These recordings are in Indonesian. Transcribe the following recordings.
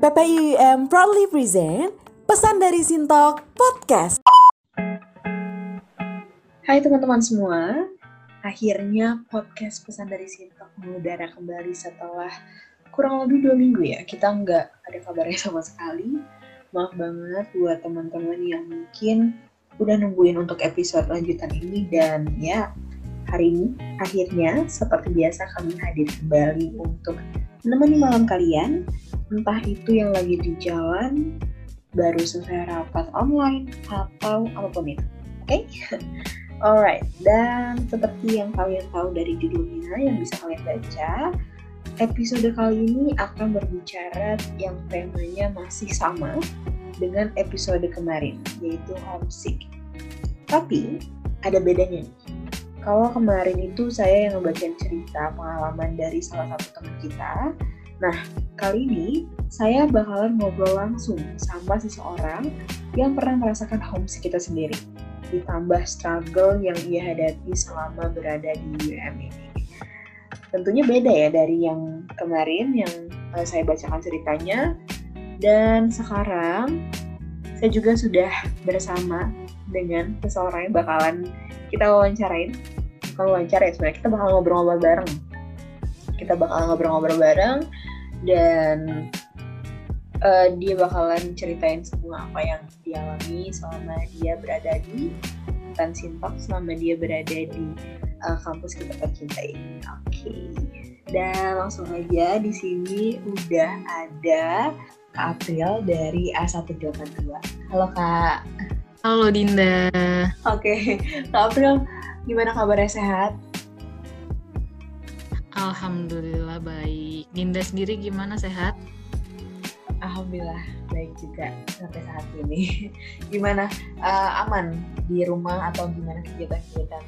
PPIUM proudly present Pesan dari Sintok Podcast. Hai teman-teman semua, akhirnya podcast Pesan dari Sintok mengudara kembali setelah kurang lebih dua minggu ya. Kita nggak ada kabarnya sama sekali. Maaf banget buat teman-teman yang mungkin udah nungguin untuk episode lanjutan ini dan ya hari ini akhirnya seperti biasa kami hadir kembali untuk menemani malam kalian entah itu yang lagi di jalan baru selesai rapat online atau apa pun itu oke okay? alright dan seperti yang kalian tahu dari judulnya yang bisa kalian baca episode kali ini akan berbicara yang temanya masih sama dengan episode kemarin yaitu homesick tapi ada bedanya nih. Kalau kemarin itu saya yang ngebacain cerita pengalaman dari salah satu teman kita. Nah, kali ini saya bakalan ngobrol langsung sama seseorang yang pernah merasakan homesick kita sendiri. Ditambah struggle yang ia hadapi selama berada di UM ini. Tentunya beda ya dari yang kemarin yang uh, saya bacakan ceritanya. Dan sekarang saya juga sudah bersama dengan seseorang yang bakalan kita wawancarain bukan wawancara ya sebenarnya kita bakal ngobrol-ngobrol bareng kita bakal ngobrol-ngobrol bareng dan uh, dia bakalan ceritain semua apa yang dialami selama dia berada di Tan Sintok selama dia berada di uh, kampus kita tercinta ini. Oke. Okay. Dan langsung aja di sini udah ada Kak April dari A182. Halo Kak. Halo Dinda. Oke, okay. Kak April, gimana kabarnya sehat? Alhamdulillah baik. Dinda sendiri gimana sehat? Alhamdulillah baik juga sampai saat ini. Gimana uh, aman di rumah atau gimana kegiatan-kegiatan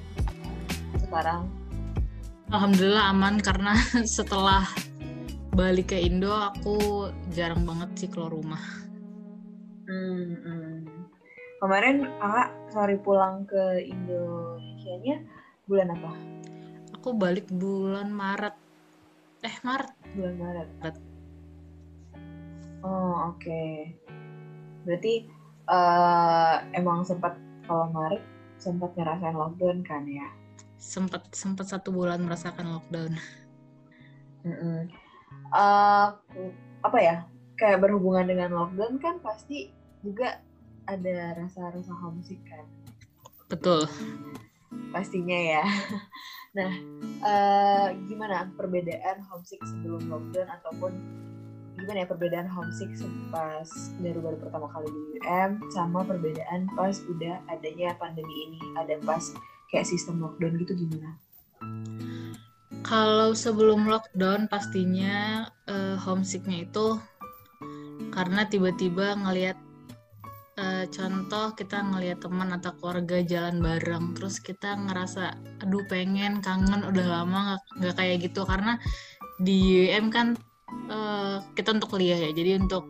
sekarang? Alhamdulillah aman karena setelah balik ke Indo aku jarang banget sih keluar rumah. Hmm, hmm kemarin kakak sorry pulang ke Indonesia nya bulan apa? Aku balik bulan Maret. Eh Maret. Bulan Maret. Maret. Oh oke. Okay. Berarti uh, emang sempat kalau Maret sempat ngerasain lockdown kan ya? Sempat sempat satu bulan merasakan lockdown. Mm -mm. Uh, apa ya? Kayak berhubungan dengan lockdown kan pasti juga ada rasa-rasa homesick kan betul pastinya ya nah uh, gimana perbedaan homesick sebelum lockdown ataupun gimana ya perbedaan homesick pas baru-baru pertama kali di UM sama perbedaan pas udah adanya pandemi ini ada pas kayak sistem lockdown gitu gimana? Kalau sebelum lockdown pastinya uh, homesicknya itu karena tiba-tiba ngelihat uh, contoh kita ngelihat teman atau keluarga jalan bareng terus kita ngerasa aduh pengen kangen udah lama nggak kayak gitu. Karena di UM kan uh, kita untuk kuliah ya jadi untuk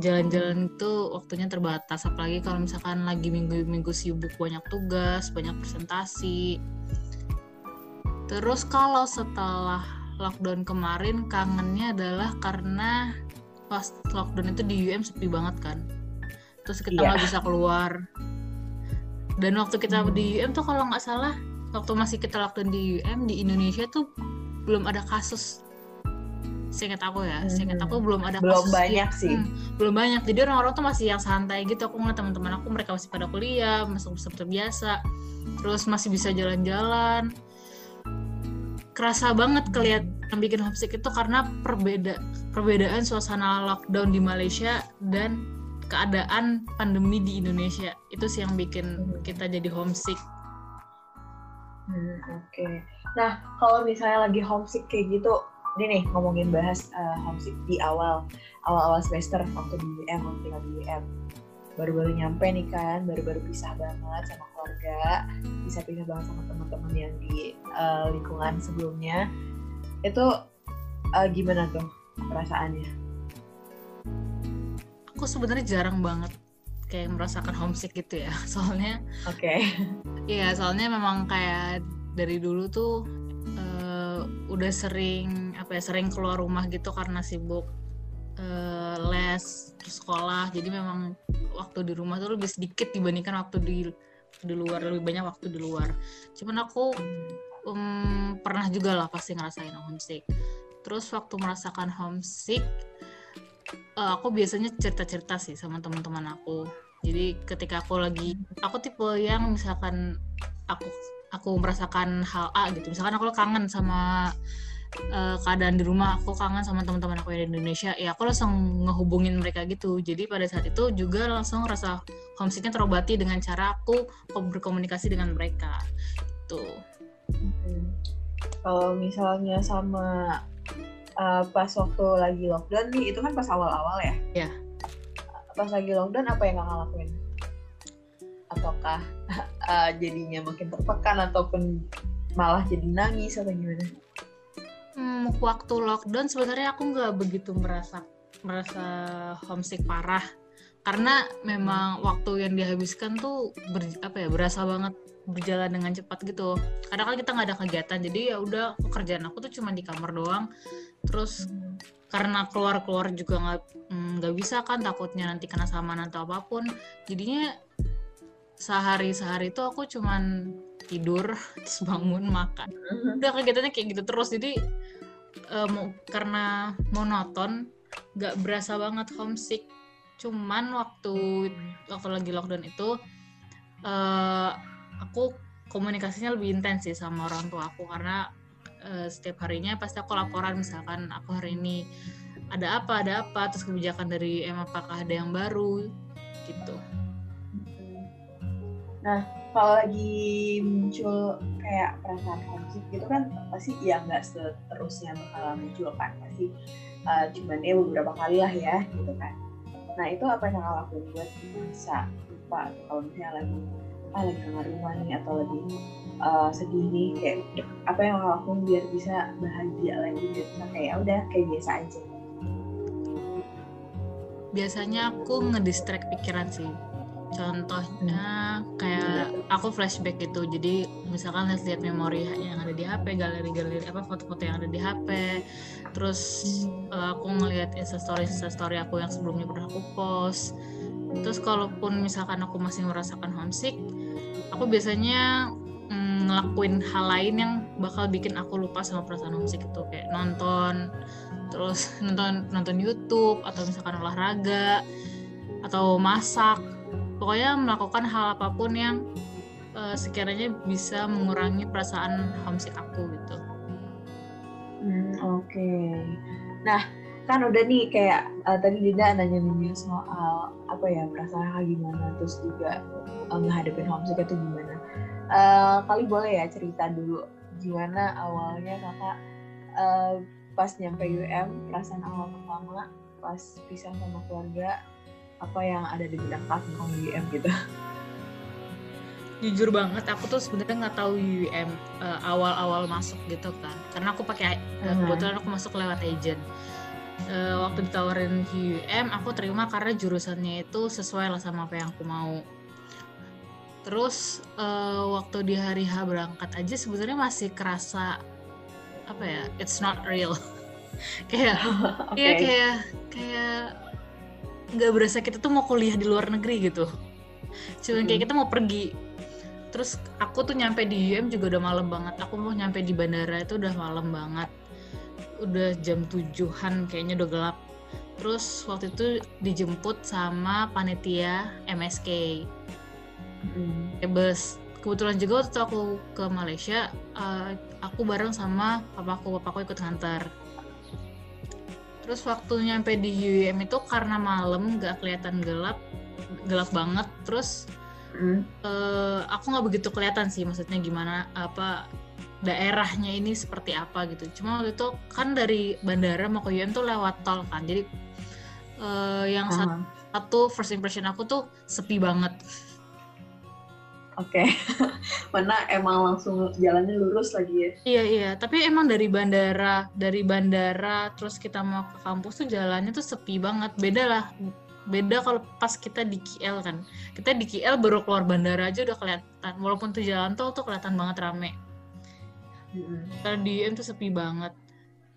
jalan-jalan itu waktunya terbatas. Apalagi kalau misalkan lagi minggu-minggu sibuk banyak tugas banyak presentasi. Terus kalau setelah lockdown kemarin kangennya adalah karena pas lockdown itu di UM sepi banget kan terus kita iya. nggak yeah. bisa keluar dan waktu kita hmm. di UM tuh kalau nggak salah waktu masih kita lockdown di UM di Indonesia tuh belum ada kasus seingat aku ya hmm. seingat aku belum ada belum kasus banyak sih hmm, belum banyak jadi orang-orang tuh masih yang santai gitu aku ngeliat teman-teman aku mereka masih pada kuliah masuk seperti biasa terus masih bisa jalan-jalan kerasa banget kelihat yang bikin homesick itu karena perbeda perbedaan suasana lockdown di Malaysia dan keadaan pandemi di Indonesia itu sih yang bikin kita jadi homesick. Hmm, Oke. Okay. Nah kalau misalnya lagi homesick kayak gitu, ini nih ngomongin bahas uh, homesick di awal awal-awal semester waktu di UM waktu tinggal di UM baru-baru nyampe nih kan, baru-baru pisah banget sama keluarga, bisa pisah banget sama teman-teman yang di uh, lingkungan sebelumnya. Itu uh, gimana tuh perasaannya? Aku sebenarnya jarang banget kayak merasakan homesick gitu ya. Soalnya oke. okay. iya soalnya memang kayak dari dulu tuh uh, udah sering apa ya sering keluar rumah gitu karena sibuk eh, les terus sekolah. Jadi memang waktu di rumah tuh lebih sedikit dibandingkan waktu di di luar lebih banyak waktu di luar. Cuman aku um, pernah juga lah pasti ngerasain homesick. Terus waktu merasakan homesick eh, aku biasanya cerita-cerita sih sama teman-teman aku. Jadi ketika aku lagi aku tipe yang misalkan aku aku merasakan hal A gitu. Misalkan aku kangen sama uh, keadaan di rumah aku kangen sama teman-teman aku yang di Indonesia ya aku langsung ngehubungin mereka gitu. Jadi pada saat itu juga langsung rasa homesicknya terobati dengan cara aku berkomunikasi dengan mereka. Itu Hmm. Kalau misalnya sama uh, pas waktu lagi lockdown nih, itu kan pas awal-awal ya? Iya. Pas lagi lockdown apa yang kakak lakuin? Ataukah uh, jadinya makin tertekan ataupun malah jadi nangis atau gimana? Hmm, waktu lockdown sebenarnya aku nggak begitu merasa merasa homesick parah karena memang waktu yang dihabiskan tuh ber, apa ya berasa banget berjalan dengan cepat gitu karena kan kita nggak ada kegiatan jadi ya udah pekerjaan aku tuh cuma di kamar doang terus karena keluar keluar juga nggak mm, nggak bisa kan takutnya nanti kena saman atau apa pun. Jadinya sehari sehari itu aku cuman tidur terus bangun makan. Udah kegiatannya kayak gitu terus. Jadi um, karena monoton nggak berasa banget homesick. Cuman waktu waktu lagi lockdown itu uh, aku komunikasinya lebih intens sih sama orang tua aku. Karena uh, setiap harinya pasti aku laporan misalkan aku hari ini ada apa ada apa terus kebijakan dari em apakah ada yang baru gitu. Nah kalau lagi muncul kayak perasaan homesick gitu kan pasti ya nggak seterusnya bakal muncul kan pasti uh, cuman ya beberapa kali lah ya gitu kan. Nah itu apa yang kakak lakuin buat bisa lupa kalau misalnya lagi ah lagi kangen rumah nih atau lagi uh, sedih nih kayak apa yang kakak lakuin biar bisa bahagia lagi? Biar bisa kayak ya udah kayak biasa aja. Biasanya aku ngedistract pikiran sih. Contohnya kayak aku flashback gitu. Jadi misalkan lihat memori yang ada di HP galeri-galeri apa foto-foto yang ada di HP terus uh, aku ngelihat instastory instastory aku yang sebelumnya pernah aku post. Terus kalaupun misalkan aku masih merasakan homesick aku biasanya mm, ngelakuin hal lain yang bakal bikin aku lupa sama perasaan homesick itu kayak nonton terus nonton nonton YouTube atau misalkan olahraga atau masak pokoknya melakukan hal apa pun yang uh, sekiranya bisa mengurangi perasaan homesick aku gitu Hmm, Oke. Okay. Nah, kan udah nih kayak uh, tadi Dinda nanya nih soal apa ya perasaan gimana, terus juga uh, menghadapi homesick itu gimana. Uh, kali boleh ya cerita dulu gimana awalnya kakak uh, pas nyampe UM, perasaan awal pertama pas pisah sama keluarga, apa yang ada di benak kakak tentang UM gitu. jujur banget aku tuh sebenarnya nggak tahu UM uh, awal-awal masuk gitu kan. Karena aku pakai uh, kebetulan aku masuk lewat agent. Uh, waktu ditawarin UM aku terima karena jurusannya itu sesuai lah sama apa yang aku mau terus uh, waktu di hari H berangkat aja sebenarnya masih kerasa apa ya it's not real. Kayak okay. ya kayak kayak nggak berasa kita tuh mau kuliah di luar negeri gitu. Cuman kayak kita mau pergi. Terus aku tuh nyampe di UM juga udah malam banget. Aku mau nyampe di bandara itu udah malam banget. Udah jam tujuhan kayaknya udah gelap. Terus waktu itu dijemput sama panitia MSK hmm. bus kebetulan juga waktu aku ke Malaysia uh, aku bareng sama papaku. Papaku ikut ngantar terus waktu nyampe di UM itu karena malam gak kelihatan gelap gelap banget. Terus mm. uh, aku nggak begitu kelihatan sih maksudnya gimana apa daerahnya ini seperti apa gitu. Cuma waktu itu kan dari bandara mau ke UM tuh lewat tol kan. Jadi uh, yang uh -huh. satu first impression aku tuh sepi banget Oke, okay. mana emang langsung jalannya lurus lagi ya? Iya iya, tapi emang dari bandara, dari bandara terus kita mau ke kampus tuh jalannya tuh sepi banget. Beda lah beda kalau pas kita di KL kan kita di KL baru keluar bandara aja udah kelihatan walaupun tuh jalan tol tuh kelihatan banget rame mm-hmm. di UM tuh sepi banget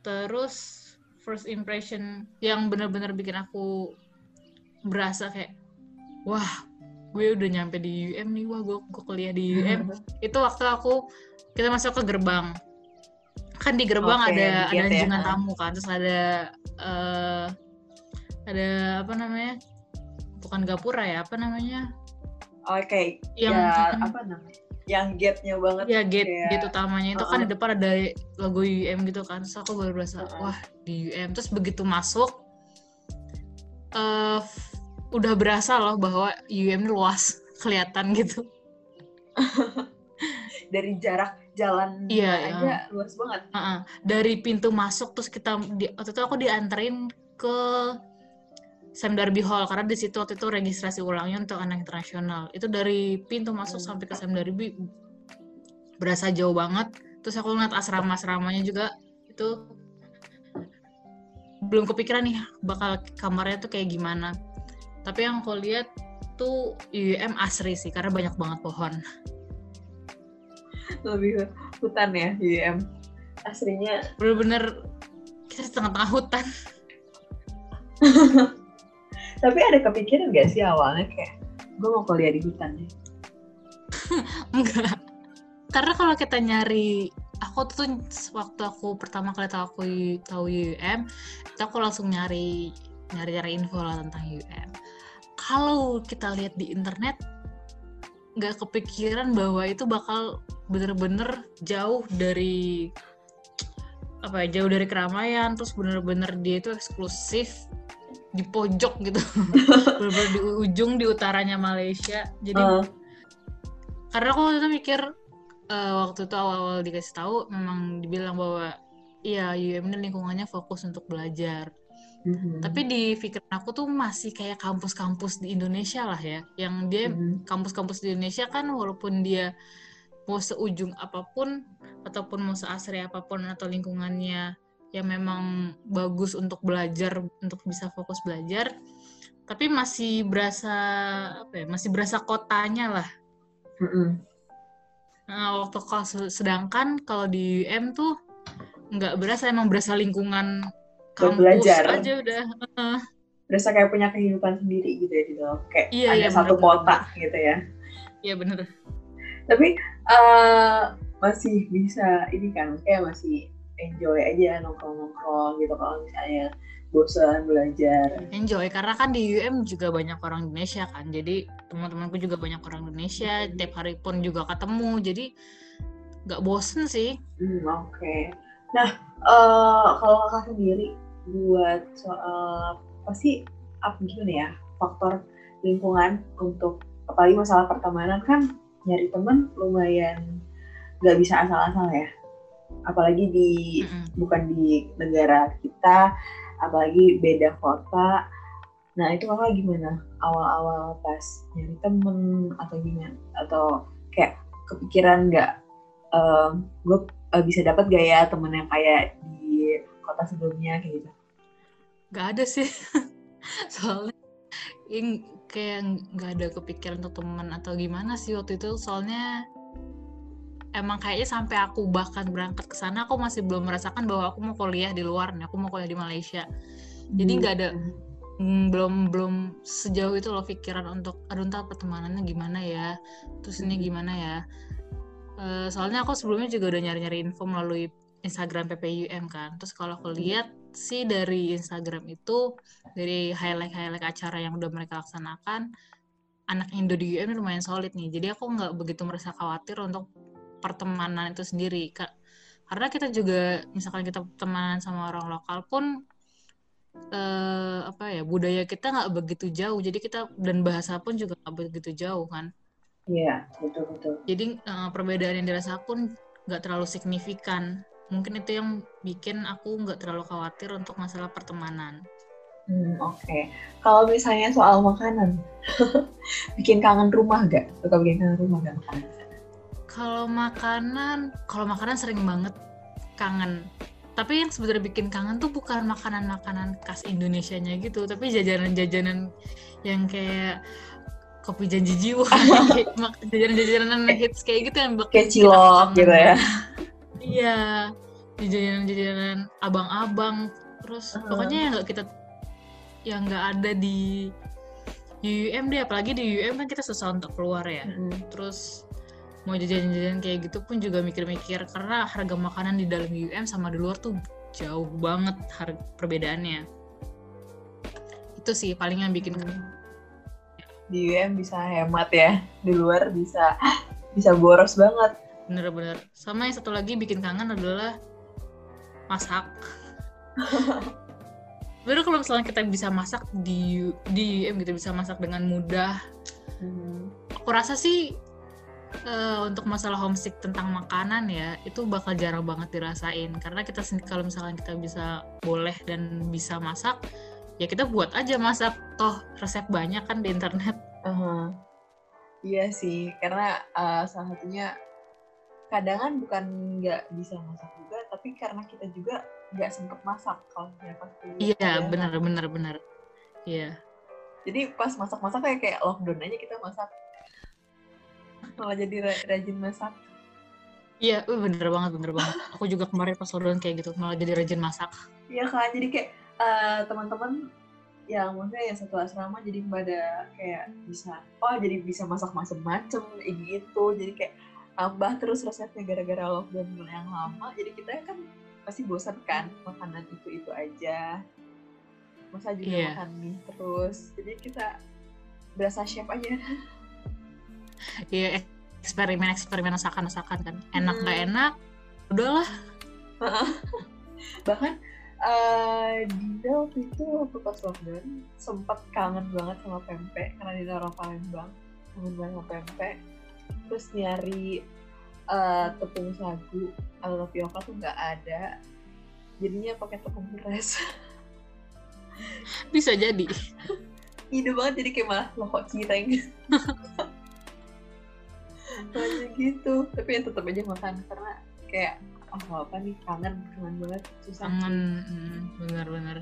terus first impression yang benar-benar bikin aku berasa kayak wah gue udah nyampe di UM nih wah gue, gue kuliah di UM itu waktu aku kita masuk ke gerbang kan di gerbang Oke, ada ada gate ya. anjungan tamu kan terus ada eh ada apa namanya bukan gapura ya apa namanya Oke, yang ya apa namanya? Yang gate-nya banget. ya gate kayak- gate utamanya itu kan Uh-uh. di depan ada logo UM gitu kan terus aku baru berasa Uh-uh. wah di UM terus begitu masuk eh udah berasa loh bahwa UM ini luas kelihatan gitu. Dari jarak jalan Iya, aja luas banget. Uh-uh. dari pintu masuk terus kita di, waktu itu aku dianterin ke Sam Darby Hall karena di situ waktu itu registrasi ulangnya untuk anak internasional. Itu dari pintu masuk sampai ke Sam Darby berasa jauh banget. Terus aku ngeliat asrama-asramanya juga itu belum kepikiran nih bakal kamarnya tuh kayak gimana tapi yang aku lihat tuh UM asri sih karena banyak banget pohon Lebih hutan ya UM. Aslinya bener-bener kita di tengah-tengah hutan tapi ada kepikiran gak sih awalnya kayak gue mau kuliah di hutan nih. Enggak. Karena kalau kita nyari aku tuh waktu aku pertama kali tahu aku tahu UM, itu aku langsung nyari nyari nyari info lah tentang UM. Kalau kita lihat di internet nggak kepikiran bahwa itu bakal bener-bener jauh dari apa ya jauh dari keramaian terus bener-bener dia itu eksklusif di pojok gitu. Bener-bener di ujung di utaranya Malaysia. Jadi Eh, karena aku waktu itu mikir eh, waktu itu awal-awal dikasih tahu memang dibilang bahwa iya UM ini lingkungannya fokus untuk belajar mhm. tapi di pikiran aku tuh masih kayak kampus-kampus di Indonesia lah ya yang dia Mhm. kampus-kampus di Indonesia kan walaupun dia mau seujung apa pun ataupun mau seasri apa pun atau lingkungannya yang memang bagus untuk belajar untuk bisa fokus belajar tapi masih berasa apa ya masih berasa kotanya lah Mhm. Nah, waktu kelas sedangkan kalau di UM tuh nggak berasa emang berasa lingkungan kampus belajar. aja udah. Berasa kayak punya kehidupan sendiri gitu ya di dalam kayak Iya, ada iya, satu bener-bener. kota gitu ya. Iya bener. Tapi eh masih bisa ini kan kayak masih enjoy aja nongkrong-nongkrong gitu kalau misalnya bosan belajar. Enjoy karena kan di UM juga banyak orang Indonesia kan. Jadi teman-temanku juga banyak orang Indonesia. Tiap hari pun juga ketemu. Jadi nggak bosen sih. Hmm, oke. Nah, eh kalau kakak sendiri buat soal pasti apa gimana ya faktor lingkungan untuk apalagi masalah pertemanan kan nyari temen lumayan nggak bisa asal-asal ya. Apalagi di Mm-mm. bukan di negara kita, apalagi beda kota. Nah itu kakak gimana awal-awal pas nyari temen atau gimana? Atau kayak kepikiran nggak gue bisa dapat gak ya temen yang kayak di kota sebelumnya kayak gitu? Nggak ada sih. Soalnya yang kayak nggak ada kepikiran untuk teman atau gimana sih waktu itu. Soalnya emang kayaknya sampai aku bahkan berangkat ke sana aku masih belum merasakan bahwa aku mau kuliah di luar nih. Aku mau kuliah di Malaysia. Jadi nggak ada Hmm, belum belum sejauh itu loh pikiran untuk aduh ntar pertemanannya gimana ya terus ini Hmm. gimana ya Eh, soalnya aku sebelumnya juga udah nyari-nyari info melalui Instagram PPUM kan terus kalau aku lihat sih dari Instagram itu dari highlight-highlight acara yang udah mereka laksanakan anak Indo di UM lumayan solid nih. Jadi aku nggak begitu merasa khawatir untuk pertemanan itu sendiri Ka- karena kita juga misalkan kita temenan sama orang lokal pun eh, apa ya budaya kita nggak begitu jauh. Jadi kita dan bahasa pun juga nggak begitu jauh kan? Iya betul betul. jadi eh, perbedaan yang dirasa pun nggak terlalu signifikan mungkin itu yang bikin aku nggak terlalu khawatir untuk masalah pertemanan Hmm, Oke. Kalau misalnya soal makanan, bikin kangen rumah gak? Suka bikin kangen rumah gak makanan? kalau makanan kalau makanan sering banget kangen tapi yang sebenarnya bikin kangen tuh bukan makanan-makanan khas Indonesianya gitu tapi jajanan-jajanan yang kayak kopi janji jiwa jajanan-jajanan hits kayak gitu yang bikin Kayak cilok gitu ya? Iya, jajanan-jajanan abang-abang, terus Uh-huh. pokoknya yang nggak kita yang nggak ada di UUM deh apalagi di UUM kan kita susah untuk keluar ya. Terus mau jajan-jajan kayak gitu pun juga mikir-mikir karena harga makanan di dalam UM sama di luar tuh jauh banget harga perbedaannya. Itu sih paling yang bikin Di UM bisa hemat ya, di luar bisa bisa boros banget. Bener-bener. Sama yang satu lagi bikin kangen adalah masak. Baru kalau misalnya kita bisa masak di di UM gitu bisa masak dengan mudah. Aku rasa sih eh, untuk masalah homesick tentang makanan ya itu bakal jarang banget dirasain. Karena kita kalau misalkan kita bisa boleh dan bisa masak ya kita buat aja masak. Toh resep banyak kan di internet. Aha. Iya sih, karena uh, salah satunya kadang kan bukan nggak bisa masak juga, tapi karena kita juga nggak sempet masak kalau misalnya pas kuliah. iya ya. bener bener bener iya Jadi pas masak-masak kayak kayak lockdown aja kita masak. Malah jadi ra- rajin masak. iya uh, bener banget bener banget aku juga kemarin pas lockdown kayak gitu malah jadi rajin masak Iya kan, jadi kayak uh, teman-teman yang maksudnya yang satu asrama jadi pada kayak bisa, oh jadi bisa masak macem-macem kayak gitu. Jadi kayak tambah terus resepnya gara-gara lockdown yang lama. Jadi kita kan pasti bosan kan makanan itu-itu aja. Masa juga Iya. makan mie terus. Jadi kita berasa chef aja. iya eksperimen eksperimen masakan masakan kan enak nggak Hmm. enak udahlah bahkan Dinda waktu itu waktu pas lockdown sempat kangen banget sama pempek karena Dinda orang Palembang kangen banget sama pempek terus nyari eh, tepung sagu atau tapioka tuh nggak ada. Jadinya pakai tepung beras. Bisa jadi. Ide banget jadi kayak malah loh kok cireng. Malah gitu. Tapi ya tetap aja makan karena kayak oh apa nih kangen kangen banget susah. Kangen mm, bener-bener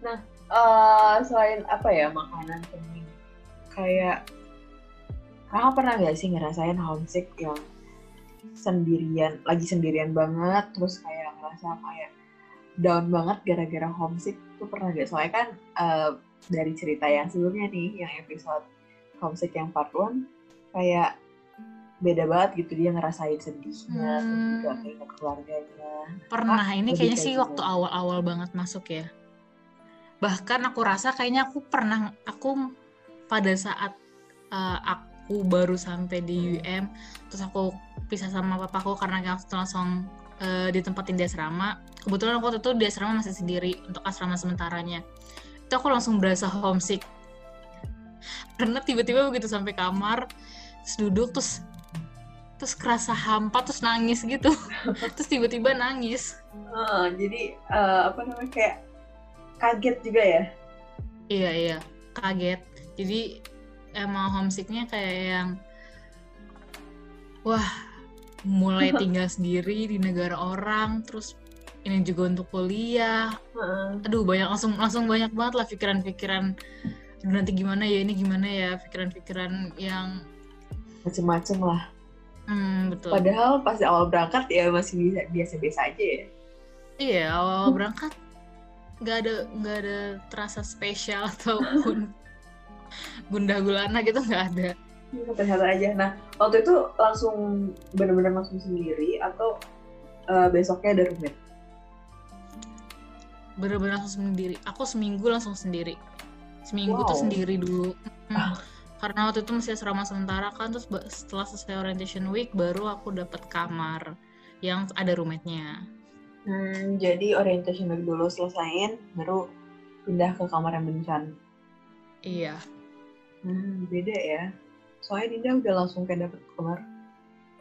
Nah, eh selain apa ya makanan penting, kayak kakak pernah nggak sih ngerasain homesick yang sendirian, lagi sendirian banget, terus kayak ngerasa kayak down banget gara-gara homesick tuh pernah nggak? Soalnya kan eh, dari cerita yang sebelumnya nih, yang episode homesick yang part 1, kayak beda banget gitu dia ngerasain sedihnya, terus Hmm. juga keinget keluarganya. Pernah, ini lebih kayaknya kayak sih waktu awal-awal banget masuk ya. Bahkan aku rasa kayaknya aku pernah, aku pada saat uh, aku baru sampai di UM, terus aku pisah sama papaku karena langsung, langsung uh, ditempatin di asrama. Kebetulan aku waktu itu di asrama masih sendiri untuk asrama sementaranya. Itu aku langsung berasa homesick. Karena tiba-tiba begitu sampai kamar, terus duduk, terus terus kerasa hampa, terus nangis gitu. terus tiba-tiba nangis. Ah, jadi eh, apa namanya kayak kaget juga ya? Iya iya kaget. Jadi emang homesicknya kayak yang wah mulai tinggal sendiri di negara orang, terus ini juga untuk kuliah. Aduh banyak langsung langsung banyak banget lah pikiran-pikiran "Aduh, nanti gimana ya ini gimana ya pikiran-pikiran yang macem-macem lah. hmm, betul. Padahal pas awal berangkat ya masih bisa biasa-biasa aja ya. Iya awal berangkat nggak ada nggak ada terasa spesial ataupun gundah gulana gitu nggak ada. Ternyata aja. Nah waktu itu langsung bener-bener langsung sendiri atau eh, besoknya ada roommate? bener-bener langsung sendiri aku seminggu langsung sendiri seminggu tuh Wow. sendiri dulu Hmm. Ah. karena waktu itu masih asrama sementara kan terus setelah selesai orientation week baru aku dapat kamar yang ada roommate-nya Hmm, jadi orientation week dulu selesaiin, baru pindah ke kamar yang bencan. iya Hmm, beda ya. Soalnya Dinda udah langsung kayak dapet kamar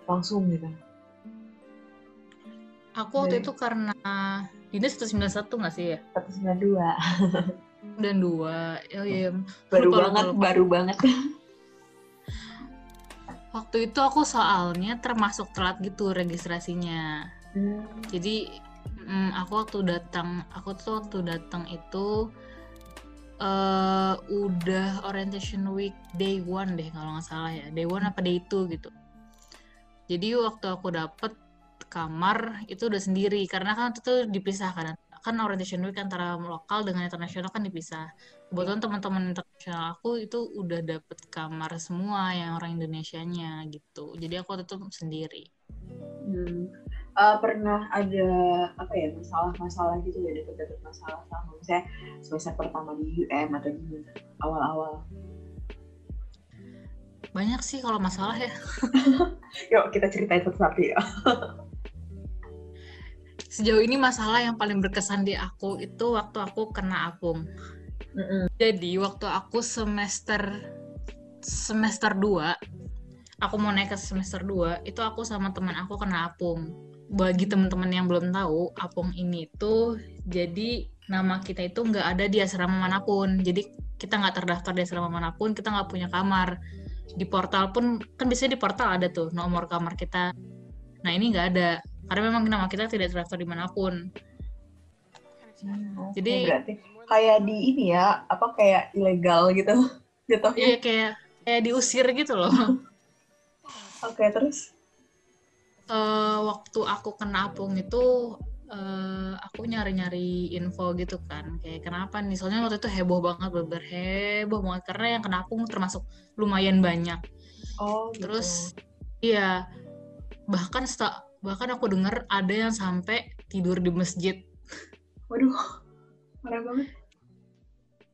langsung gitu. aku waktu Baik. itu karena Dinda 191 nggak sih ya 192. dan dua oh iya Baru Lupa, lupa, banget, lupa. baru banget. waktu itu aku soalnya termasuk telat gitu registrasinya Hmm. jadi mm, aku waktu datang aku tuh waktu datang itu eh udah orientation week day one deh kalau nggak salah ya day one apa day two gitu jadi waktu aku dapet kamar itu udah sendiri karena kan itu dipisah kan kan orientation week antara lokal dengan internasional kan dipisah. Kebetulan teman-teman internasional aku itu udah dapet kamar semua yang orang Indonesianya gitu. Jadi aku itu sendiri. Hmm. Uh, pernah ada apa ya masalah-masalah gitu ya dapet-dapet masalah sama misalnya semester pertama di UM atau gimana awal-awal banyak sih kalau masalah ya yuk kita ceritain satu-satu ya sejauh ini masalah yang paling berkesan di aku itu waktu aku kena apung. Mm -mm. Jadi waktu aku semester semester 2, aku mau naik ke semester 2, itu aku sama teman aku kena apung. Bagi teman-teman yang belum tahu, apung ini tuh jadi nama kita itu nggak ada di asrama mana pun. Jadi kita nggak terdaftar di asrama mana pun, kita nggak punya kamar. Di portal pun, kan biasanya di portal ada tuh nomor kamar kita. Nah ini nggak ada karena memang nama kita tidak terdaftar di mana pun hmm, jadi berarti kayak di ini ya apa kayak ilegal gitu gitu iya kayak kayak diusir gitu loh oke okay, terus uh, waktu aku kena apung itu uh, aku nyari-nyari info gitu kan. Kayak kenapa nih? Soalnya waktu itu heboh banget beber heboh banget. Karena yang kena apung termasuk lumayan banyak. Oh gitu. terus iya bahkan bahkan aku dengar ada yang sampai tidur di masjid. Waduh parah banget.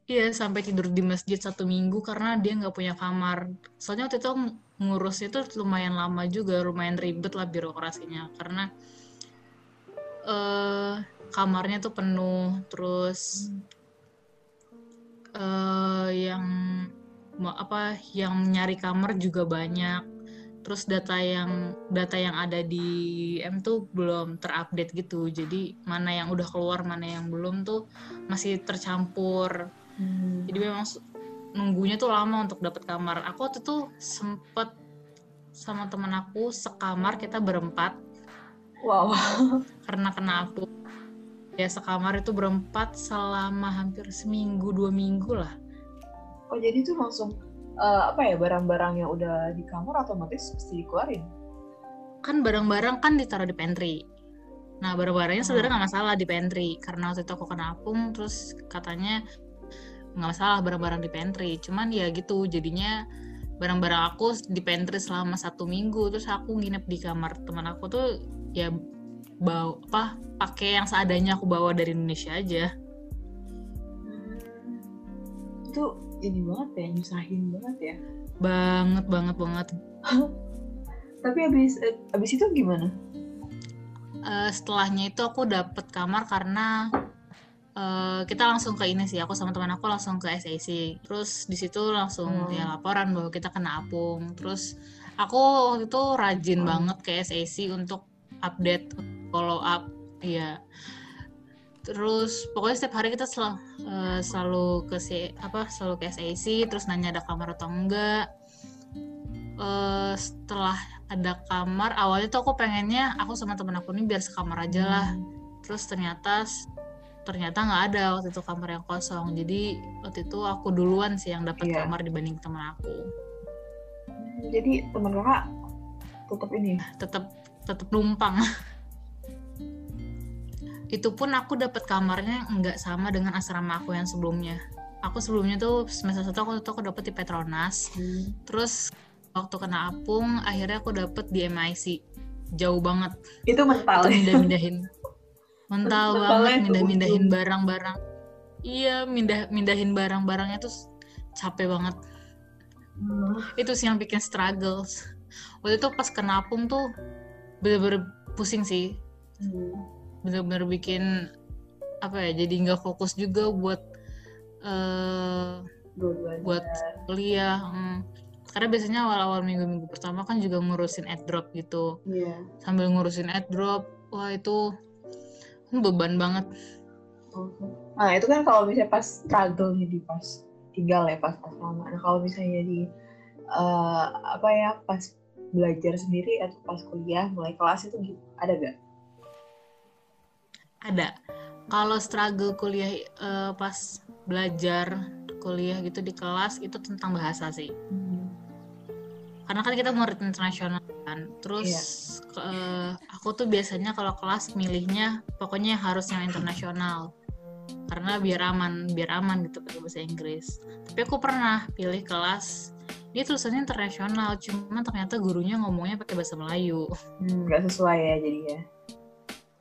Iya sampai tidur di masjid satu minggu karena dia nggak punya kamar. Soalnya waktu itu ngurus itu lumayan lama juga, lumayan ribet lah birokrasinya. Karena uh, kamarnya tuh penuh, terus uh, yang apa yang nyari kamar juga banyak. Terus data yang data yang ada di M tuh belum terupdate gitu. Jadi mana yang udah keluar mana yang belum tuh masih tercampur. Hmm. jadi memang nunggunya tuh lama untuk dapat kamar. Aku waktu tuh sempet sama temen aku sekamar kita berempat. Wow. Karena kena aku. Ya sekamar itu berempat selama hampir seminggu dua minggu lah. Oh jadi tuh langsung uh, apa ya barang-barang yang udah di kamar otomatis mesti dikeluarin? Kan barang-barang kan ditaruh di pantry. Nah barang-barangnya hmm. sebenarnya nggak masalah di pantry. Karena waktu itu aku kena apung terus katanya nggak masalah barang-barang di pantry. Cuman ya gitu jadinya barang-barang aku di pantry selama satu minggu. Terus aku nginep di kamar teman aku tuh ya bawa apa pakai yang seadanya aku bawa dari Indonesia aja. Hmm. itu ini banget ya nyusahin banget ya. Banget banget banget. Tapi abis eh, abis itu gimana? Uh, setelahnya itu aku dapet kamar karena uh, kita langsung ke ini sih aku sama teman aku langsung ke SAC terus di situ langsung hmm. ya laporan bahwa kita kena apung terus aku waktu itu rajin hmm. banget ke SAC untuk update follow up ya terus pokoknya setiap hari kita sel, uh, selalu ke si apa selalu ke SAC terus nanya ada kamar atau enggak uh, setelah ada kamar awalnya tuh aku pengennya aku sama temen aku ini biar sekamar aja lah hmm. terus ternyata ternyata nggak ada waktu itu kamar yang kosong. Jadi waktu itu aku duluan sih yang dapat yeah. kamar dibanding temen aku. Jadi temen kakak tetap ini? Tetap tetap numpang. Itu pun aku dapat kamarnya nggak sama dengan asrama aku yang sebelumnya. Aku sebelumnya tuh semester satu aku tuh aku dapet di Petronas. Hmm. terus waktu kena apung akhirnya aku dapet di MIC jauh banget. Itu mental itu mindah mental banget mindah mindahin barang-barang. Iya mindah mindahin barang-barangnya tuh capek banget. Hmm. itu sih yang bikin struggles. Waktu itu pas kena apung tuh bener-bener pusing sih. Hmm. Bener-bener bikin apa ya jadi nggak fokus juga buat uh, buat kuliah hmm. karena biasanya awal-awal minggu-minggu pertama kan juga ngurusin drop gitu. Yeah. sambil ngurusin drop wah itu beban banget. Nah itu kan kalau misalnya pas struggle di pas tinggal ya pas asrama nah kalau misalnya di uh, apa ya pas belajar sendiri atau pas kuliah mulai kelas itu ada gak ada. Kalau struggle kuliah uh, pas belajar kuliah gitu di kelas itu tentang bahasa sih. Hmm. Karena kan kita murid internasional kan. Terus ke- eh, aku tuh biasanya kalau kelas milihnya pokoknya harus yang internasional. Karena biar aman, biar aman gitu pakai bahasa Inggris. Tapi aku pernah pilih kelas dia tulisannya internasional, cuman ternyata gurunya ngomongnya pakai bahasa Melayu. Hmm, nggak sesuai ya jadi ya.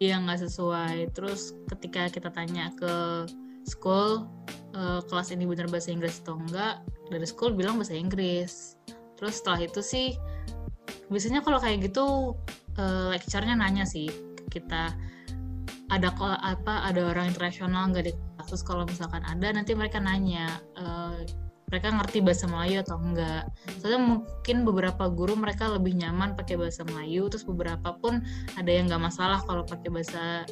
Iya nggak sesuai. Terus ketika kita tanya ke school eh, kelas ini benar bahasa Inggris atau enggak, dari school bilang bahasa Inggris. Terus setelah itu sih biasanya kalau kayak gitu eh, lecture-nya nanya sih kita ada apa ada orang internasional nggak di kelas Terus kalau misalkan ada nanti mereka nanya eh, mereka ngerti bahasa Melayu atau enggak. Soalnya mungkin beberapa guru mereka lebih nyaman pakai bahasa Melayu, terus beberapa pun ada yang nggak masalah kalau pakai bahasa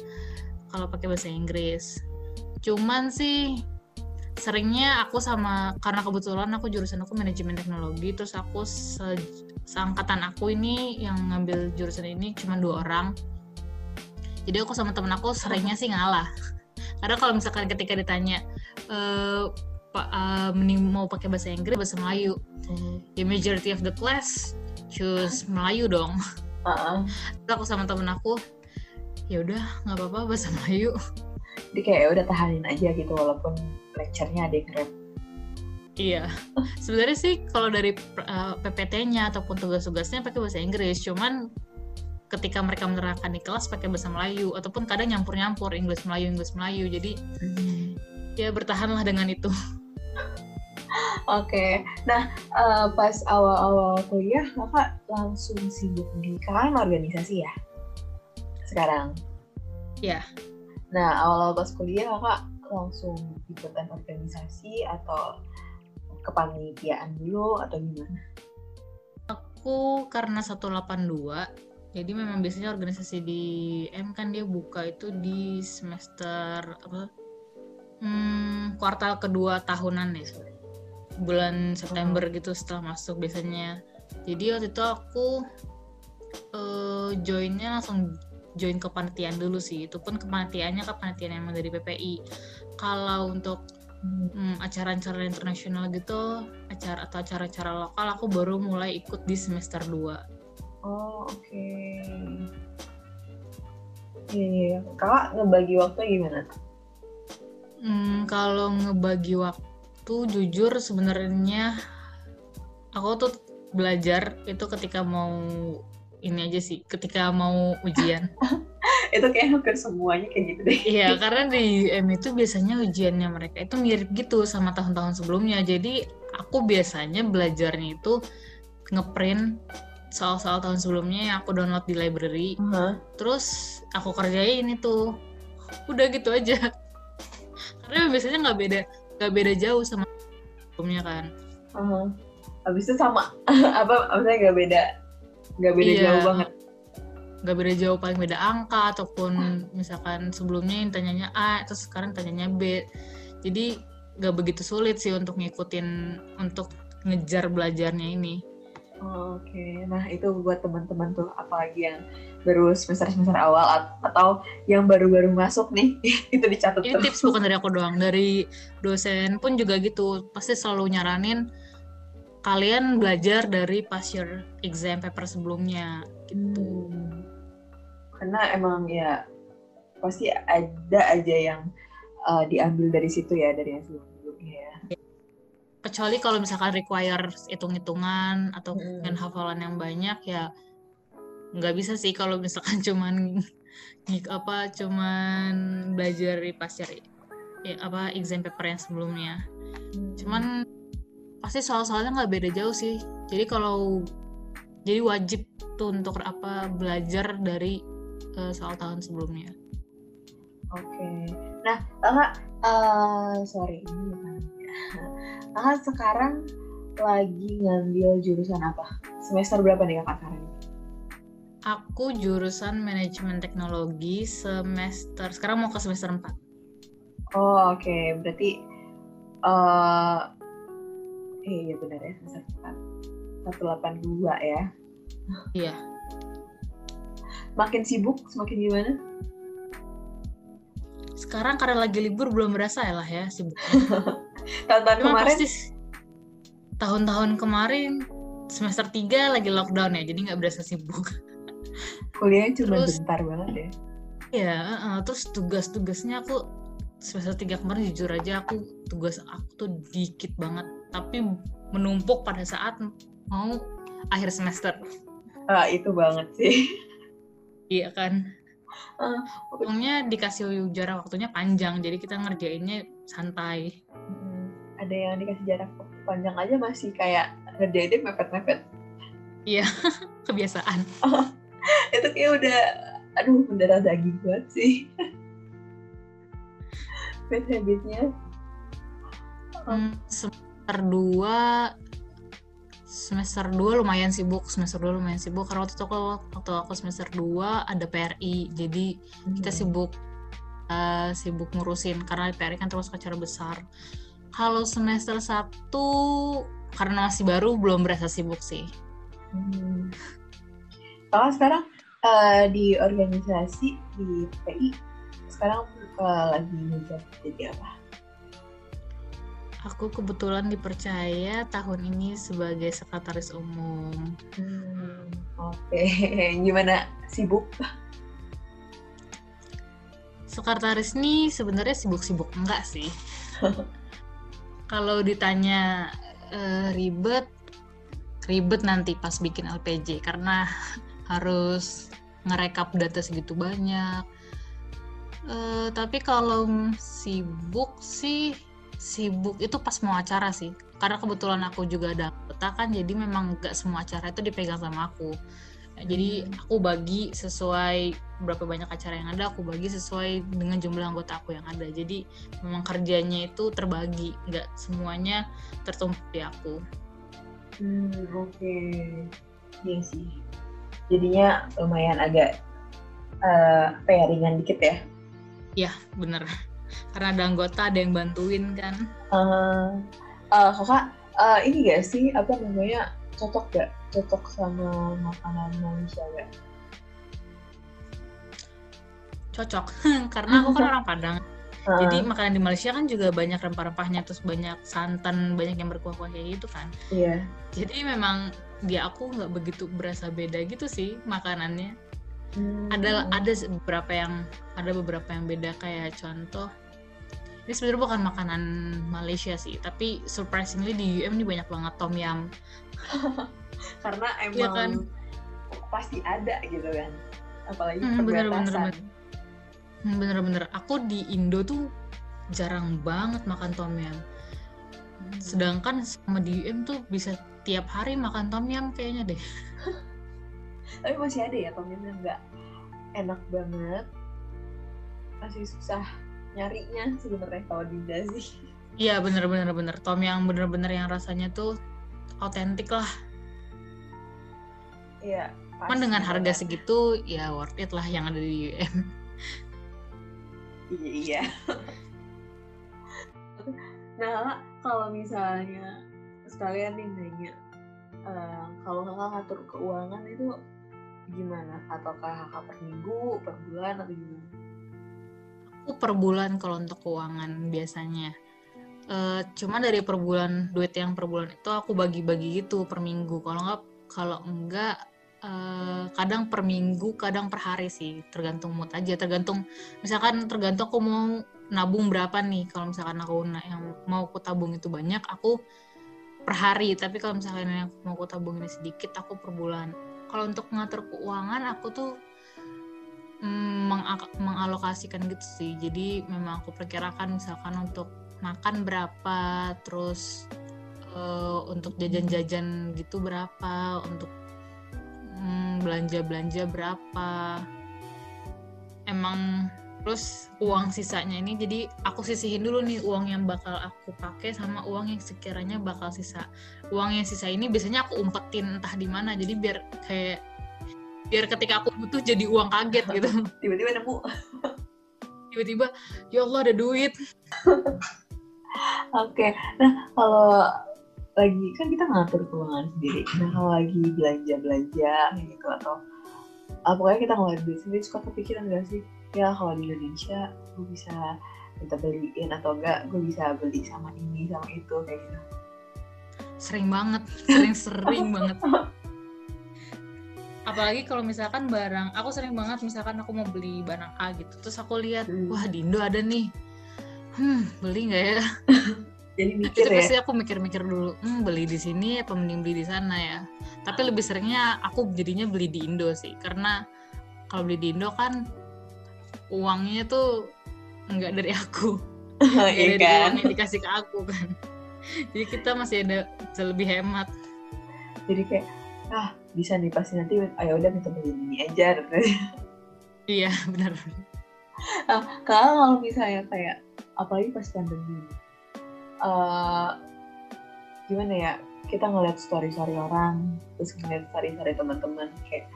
kalau pakai bahasa Inggris. Cuman sih seringnya aku sama karena kebetulan aku jurusan aku manajemen teknologi, terus aku se- seangkatan aku ini yang ngambil jurusan ini cuma dua orang. Jadi aku sama temen aku seringnya sih ngalah. Karena kalau misalkan ketika ditanya eh Pak eh, mending mau pakai bahasa Inggris bahasa Melayu, the majority of the class choose Melayu dong. Heeh. Terus aku sama temen aku, ya udah nggak apa-apa bahasa Melayu. Jadi kayak ya udah tahanin aja gitu walaupun lecture-nya ada yang rem. Iya. Sebenarnya sih kalau dari uh, PPT-nya ataupun tugas-tugasnya pakai bahasa Inggris, cuman ketika mereka menerangkan di kelas pakai bahasa Melayu ataupun kadang nyampur-nyampur Inggris Melayu Inggris Melayu. Jadi ya bertahanlah dengan itu. Oke, nah eh, pas awal-awal kuliah kakak langsung sibuk di kakak kan organisasi ya sekarang. Iya. Nah awal-awal pas kuliah kakak langsung ikutan organisasi atau kepanitiaan dulu atau gimana? Aku karena 182, jadi memang biasanya organisasi di M kan dia buka itu di semester apa? Hmm, kuartal kedua tahunan ya. Bulan September gitu setelah masuk biasanya. Jadi waktu itu aku eh, joinnya langsung join kepanitiaan dulu sih. Itu pun kepanitiaannya kepanitiaan yang dari PPI. Kalau untuk hmm, acara-acara internasional gitu, acara atau acara-acara lokal aku baru mulai ikut di semester 2. Oh oke. Iya, iya. kakak ngebagi waktu gimana? Hmm, kalau ngebagi waktu jujur sebenarnya aku tuh belajar itu ketika mau ini aja sih, ketika mau ujian. Itu kayak hampir semuanya kayak gitu deh. Iya, karena di M itu biasanya ujiannya mereka itu mirip gitu sama tahun-tahun sebelumnya. Jadi aku biasanya belajarnya itu ngeprint soal-soal tahun sebelumnya yang aku download di library. Hah? Terus aku kerjain itu. Udah gitu aja. Karena biasanya nggak beda nggak beda jauh sama sebelumnya kan. Aha. Habis itu sama apa maksudnya nggak beda nggak beda Iya. jauh banget. nggak beda jauh paling beda angka ataupun misalkan sebelumnya yang tanyanya A terus sekarang tanyanya B jadi nggak begitu sulit sih untuk ngikutin untuk ngejar belajarnya ini Oh, Oke, nah itu buat teman-teman tuh apalagi yang baru semester semester awal at- atau yang baru-baru masuk nih itu dicatat ini terus. tips bukan dari aku doang dari dosen pun juga gitu pasti selalu nyaranin kalian belajar dari past year exam paper sebelumnya gitu Hmm. Karena emang ya pasti ada aja yang uh, diambil dari situ ya dari yang sebelum-sebelumnya ya. kecuali kalau misalkan require hitung-hitungan atau Hmm. hafalan yang banyak ya nggak bisa sih kalau misalkan cuman apa cuman belajar di pasir ya, apa exam paper yang sebelumnya cuman pasti soal-soalnya nggak beda jauh sih jadi kalau jadi wajib tuh untuk apa belajar dari eh, soal tahun sebelumnya Oke. Nah, kakak, eh sorry ini bukan. Kakak sekarang lagi ngambil jurusan apa? Semester berapa nih kakak sekarang? aku jurusan manajemen teknologi semester sekarang mau ke semester 4 Oh oke, berarti eh eh iya benar ya semester 4 182 ya. iya Makin sibuk, semakin gimana? sekarang karena lagi libur belum berasa ya lah ya sibuk Tahun-tahun kemarin tahun-tahun kemarin semester 3 lagi lockdown ya, jadi nggak berasa sibuk. Kuliahnya cuma Terus- bentar banget ya. Ya, uh, terus tugas-tugasnya aku semester 3 kemarin jujur aja aku tugas aku tuh dikit banget, tapi menumpuk pada saat mau akhir semester. Ah, itu banget sih. Iya kan? Untungnya dikasih jarak waktunya panjang, jadi kita ngerjainnya santai. Hmm, ada yang dikasih jarak waktu panjang aja masih kayak ngerjainnya mepet-mepet. Kebiasaan. Itu kayak udah, aduh mendarah daging banget sih. Bad habitnya. Hmm, 2 semester 2 lumayan sibuk, semester 2 lumayan sibuk karena waktu itu aku waktu aku semester 2 ada PRI. Jadi kita Hmm. sibuk eh, sibuk ngurusin karena PRI kan terus acara besar. Kalau semester 1 karena masih baru belum berasa sibuk sih. Hmm. Kalau sekarang eh, di organisasi di PI sekarang eh, lagi menjabat jadi apa? Aku kebetulan dipercaya tahun ini sebagai sekretaris umum. Hmm, Oke, gimana sibuk? Sekretaris nih sebenarnya sibuk-sibuk enggak sih. Kalau ditanya eh, ribet, ribet nanti pas bikin LPJ karena harus ngerekap data segitu banyak. Eh, tapi kalau sibuk sih, sibuk itu pas mau acara sih. Karena kebetulan aku juga ada anggota kan, jadi memang nggak semua acara itu dipegang sama aku. Jadi aku bagi sesuai berapa banyak acara yang ada, aku bagi sesuai dengan jumlah anggota aku yang ada. Jadi memang kerjanya itu terbagi, nggak semuanya tertumpuk di aku. Hmm, oke. Iya sih. Jadinya lumayan agak apa ya ringan dikit ya. Ya, bener. Karena ada anggota, ada yang bantuin kan. Eh eh, kakak eh, ini gak sih apa namanya cocok gak cocok sama makanan Malaysia gak? Cocok. Karena aku kan orang Padang. Eh, Jadi makanan di Malaysia kan juga banyak rempah-rempahnya, terus banyak santan, banyak yang berkuah-kuah kayak gitu kan. iya. Jadi memang di aku nggak begitu berasa beda gitu sih makanannya. Hmm, ada ada beberapa yang ada beberapa yang beda kayak contoh ini sebenarnya bukan makanan Malaysia sih tapi surprisingly di UM ini banyak banget tom yum karena emang Iya kan? pasti ada gitu kan. Apalagi Hmm, bener, bener, perbatasan. bener. Hmm, bener-bener aku di Indo tuh jarang banget makan tom yum Hmm. sedangkan sama di UM tuh bisa tiap hari makan tom yum kayaknya deh Tapi masih ada ya tom yum yang nggak enak banget. Masih susah nyarinya sebenarnya kalau di sih. iya bener-bener bener tom yum bener-bener yang rasanya tuh autentik lah Iya. Cuman dengan harga segitu ya worth it lah yang ada di UM Iya, iya. nah, kalau misalnya sekalian nih nanya, eh, kalau kakak ngatur keuangan itu gimana? Ataukah kakak per minggu, per bulan, atau gimana? Aku per bulan kalau untuk keuangan biasanya. Eh cuma dari per bulan duit yang per bulan itu aku bagi-bagi gitu per minggu. Kalau nggak kalau enggak eh, kadang per minggu kadang per hari sih. Tergantung mood aja. Tergantung misalkan tergantung aku mau nabung berapa nih. Kalau misalkan aku yang mau aku tabung itu banyak aku per hari. Tapi kalau misalkan yang mau aku tabung ini sedikit aku per bulan. Kalau untuk mengatur keuangan aku tuh mengalokasikan gitu sih. Jadi memang aku perkirakan misalkan untuk makan berapa terus eh, untuk jajan-jajan gitu berapa untuk mm, belanja-belanja berapa. Emang terus uang sisanya ini jadi aku sisihin dulu nih uang yang bakal aku pakai sama uang yang sekiranya bakal sisa. Uang yang sisa ini biasanya aku umpetin entah di mana jadi biar kayak biar ketika aku butuh jadi uang kaget gitu Tiba-tiba nemu. tiba-tiba ya Allah ada duit Oke, nah kalau lagi kan kita ngatur keuangan sendiri. Nah kalau lagi belanja-belanja kayak gitu atau ah, pokoknya kita ngeluarin duit sendiri suka kepikiran gak sih? Ya kalau di Indonesia gue bisa minta beliin atau enggak gue bisa beli sama ini sama itu kayak gitu. sering banget sering-sering banget apalagi kalau misalkan barang aku sering banget misalkan aku mau beli barang A gitu terus aku lihat Hmm. wah di Indo ada nih hmm beli nggak ya Jadi mikir itu ya. pasti aku mikir-mikir dulu hmm beli di sini apa mending beli di sana ya tapi lebih seringnya aku jadinya beli di Indo sih karena kalau beli di Indo kan uangnya tuh nggak dari aku nggak Iya dari kan. uang yang dikasih ke aku kan jadi kita masih ada bisa lebih hemat Jadi kayak ah bisa nih pasti nanti ayo udah kita beli ini aja. iya benar Nah, kalau misalnya kayak apalagi pas pandemi eh gimana ya kita ngeliat story story orang terus ngeliat story story teman-teman kayak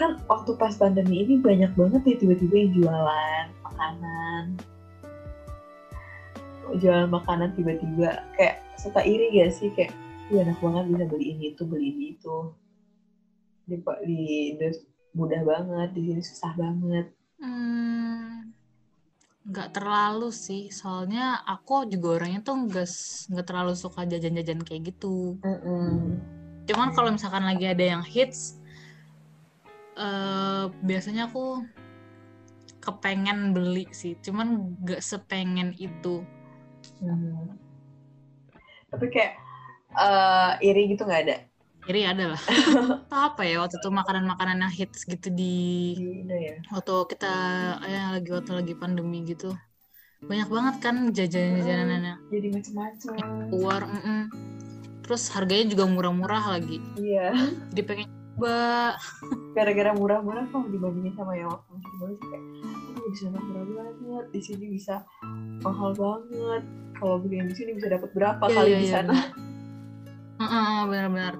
kan waktu pas pandemi ini banyak banget ya tiba-tiba yang jualan makanan jualan makanan tiba-tiba kayak suka iri gak sih kayak Ih, enak banget bisa beli ini itu beli ini itu di, di Indo mudah banget di sini susah banget Hmm, nggak terlalu sih, soalnya aku juga orangnya tuh nggak nggak terlalu suka jajan-jajan kayak gitu. Cuman kalau misalkan lagi ada yang hits, eh biasanya aku kepengen beli sih, cuman nggak sepengen itu. Hmm. Tapi kayak eh, iri gitu nggak ada Iri ada lah. Apa ya waktu itu makanan-makanan yang hits gitu di ya. waktu kita ya lagi waktu lagi pandemi gitu. Banyak banget kan jajan-jajanan yang Jadi macam-macam. keluar. mm-mm. Terus harganya juga murah-murah lagi. Iya. Jadi pengen coba. Gara-gara murah-murah kalau dibandingin sama yang waktu masih baru kayak, di sana murah banget, di sini bisa mahal banget. Kalau beli yang di sini bisa dapat berapa Iya, kali iya, di iya, sana? Heeh, benar-benar.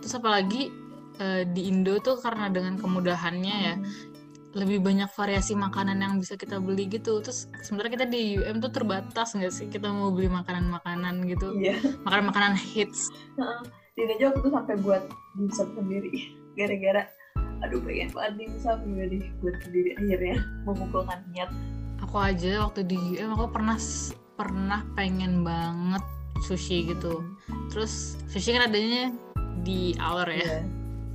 Terus apalagi eh, di Indo tuh karena dengan kemudahannya ya lebih banyak variasi makanan yang bisa kita beli gitu. Terus sebenarnya kita di UM tuh terbatas nggak sih kita mau beli makanan-makanan gitu, Iya. makanan-makanan hits. Di aja aku tuh sampai buat dimsum sendiri. Gara-gara aduh pengen banget dimsum jadi buat sendiri akhirnya memukulkan niat. Aku aja waktu di UM aku pernah pernah pengen banget sushi gitu. Terus sushi kan adanya di Aur ya. Iya.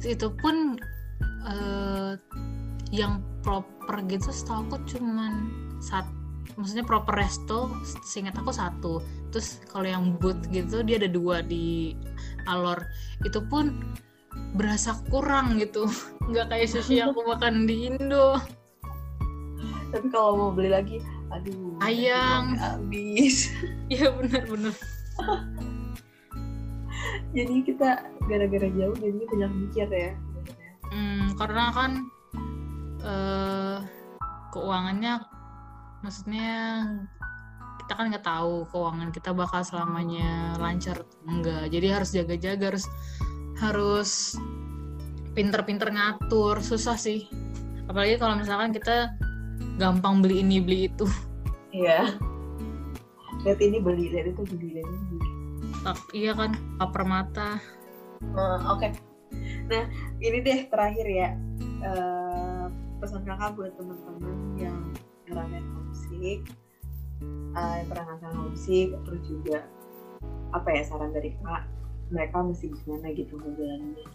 Terus itu pun eh, yang proper gitu setahu aku cuman satu maksudnya proper resto seingat aku satu terus kalau yang booth gitu dia ada dua di Alor itu pun berasa kurang gitu nggak kayak sushi yang aku makan di Indo Tapi kalau mau beli lagi, aduh. Uangnya Habis. iya bener-bener jadi kita gara-gara jauh jadinya banyak mikir ya. sebenarnya. Hmm, karena kan eh keuangannya maksudnya kita kan nggak tahu keuangan kita bakal selamanya lancar enggak jadi harus jaga-jaga harus harus pinter-pinter ngatur susah sih apalagi kalau misalkan kita gampang beli ini beli itu Iya. Lihat ini beli, lihat itu beli, lihat ini beli. tak iya kan lapar mata. Eh, Oke. Nah, ini deh terakhir ya. Eh, pesan kakak buat teman-teman yang ngerasain homesick, eh, yang pernah ngerasain homesick, terus juga apa ya saran dari kak? Mereka mesti gimana gitu ngejalaninnya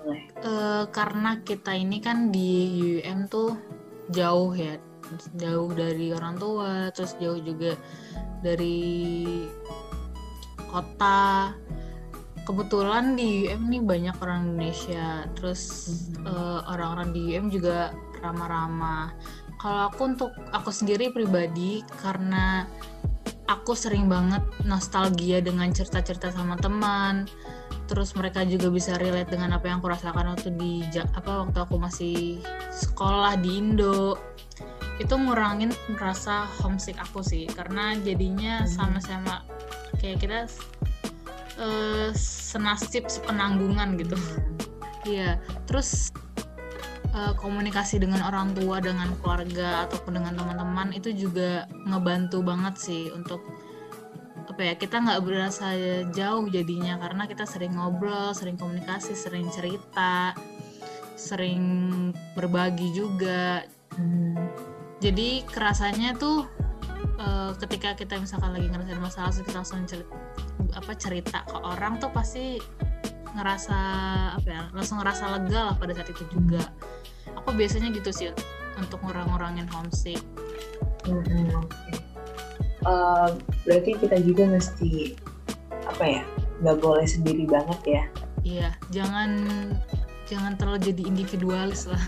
boleh. Eh, karena kita ini kan di UM tuh jauh ya jauh dari orang tua terus jauh juga dari kota. Kebetulan di UM nih banyak orang Indonesia terus Mhm. eh, orang-orang di UM juga ramah-ramah. Kalau aku untuk aku sendiri pribadi karena aku sering banget nostalgia dengan cerita-cerita sama teman terus mereka juga bisa relate dengan apa yang aku rasakan waktu di apa waktu aku masih sekolah di Indo itu ngurangin rasa homesick aku sih karena jadinya Hmm. sama-sama kayak kita eh, senasib sepenanggungan gitu iya terus eh, komunikasi dengan orang tua dengan keluarga ataupun dengan teman-teman itu juga ngebantu banget sih untuk apa ya kita nggak berasa jauh jadinya karena kita sering ngobrol sering komunikasi sering cerita sering berbagi juga Hmm. Jadi kerasanya tuh eh, ketika kita misalkan lagi ngerasain masalah terus kita langsung cerita, apa cerita ke orang tuh pasti ngerasa apa ya langsung ngerasa lega lah pada saat itu juga. Aku biasanya gitu sih untuk ngurang-ngurangin homesick. Mm-mm, oke. Eh, berarti kita juga mesti apa ya nggak boleh sendiri banget ya? Iya jangan jangan terlalu jadi individualis lah.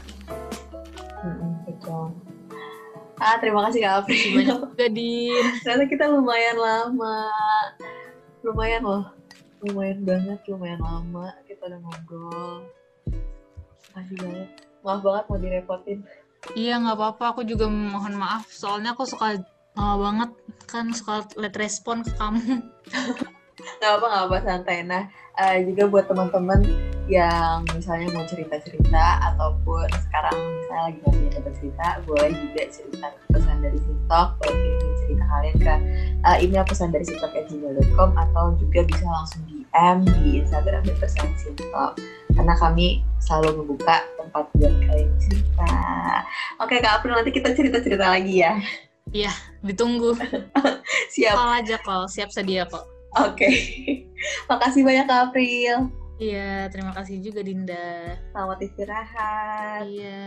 Mm-mm, betul ah terima kasih kak Apri din. Ternyata kita lumayan lama. Lumayan loh. Lumayan banget lumayan lama kita udah ngobrol. Makasih banget maaf banget mau direpotin. Iya nggak apa-apa. Aku juga mohon maaf. Soalnya aku suka lama banget kan suka liat respon ke kamu. Nggak apa nggak apa santai. Nah eh, juga buat teman-teman yang misalnya mau cerita-cerita ataupun sekarang misalnya lagi nggak punya tempat cerita boleh juga cerita ke pesan dari Sintok boleh kirim cerita kalian ke eh, email pesan dari sintok@gmail.com atau juga bisa langsung DM di Instagram dan pesan Sintok karena kami selalu membuka tempat buat kalian cerita. Oke kak April nanti kita cerita-cerita lagi ya. Ditunggu. Siap. Call aja call. Siap sedia kok. Oke. Makasih banyak kak April Iya, terima kasih juga Dinda. Selamat istirahat. Iya.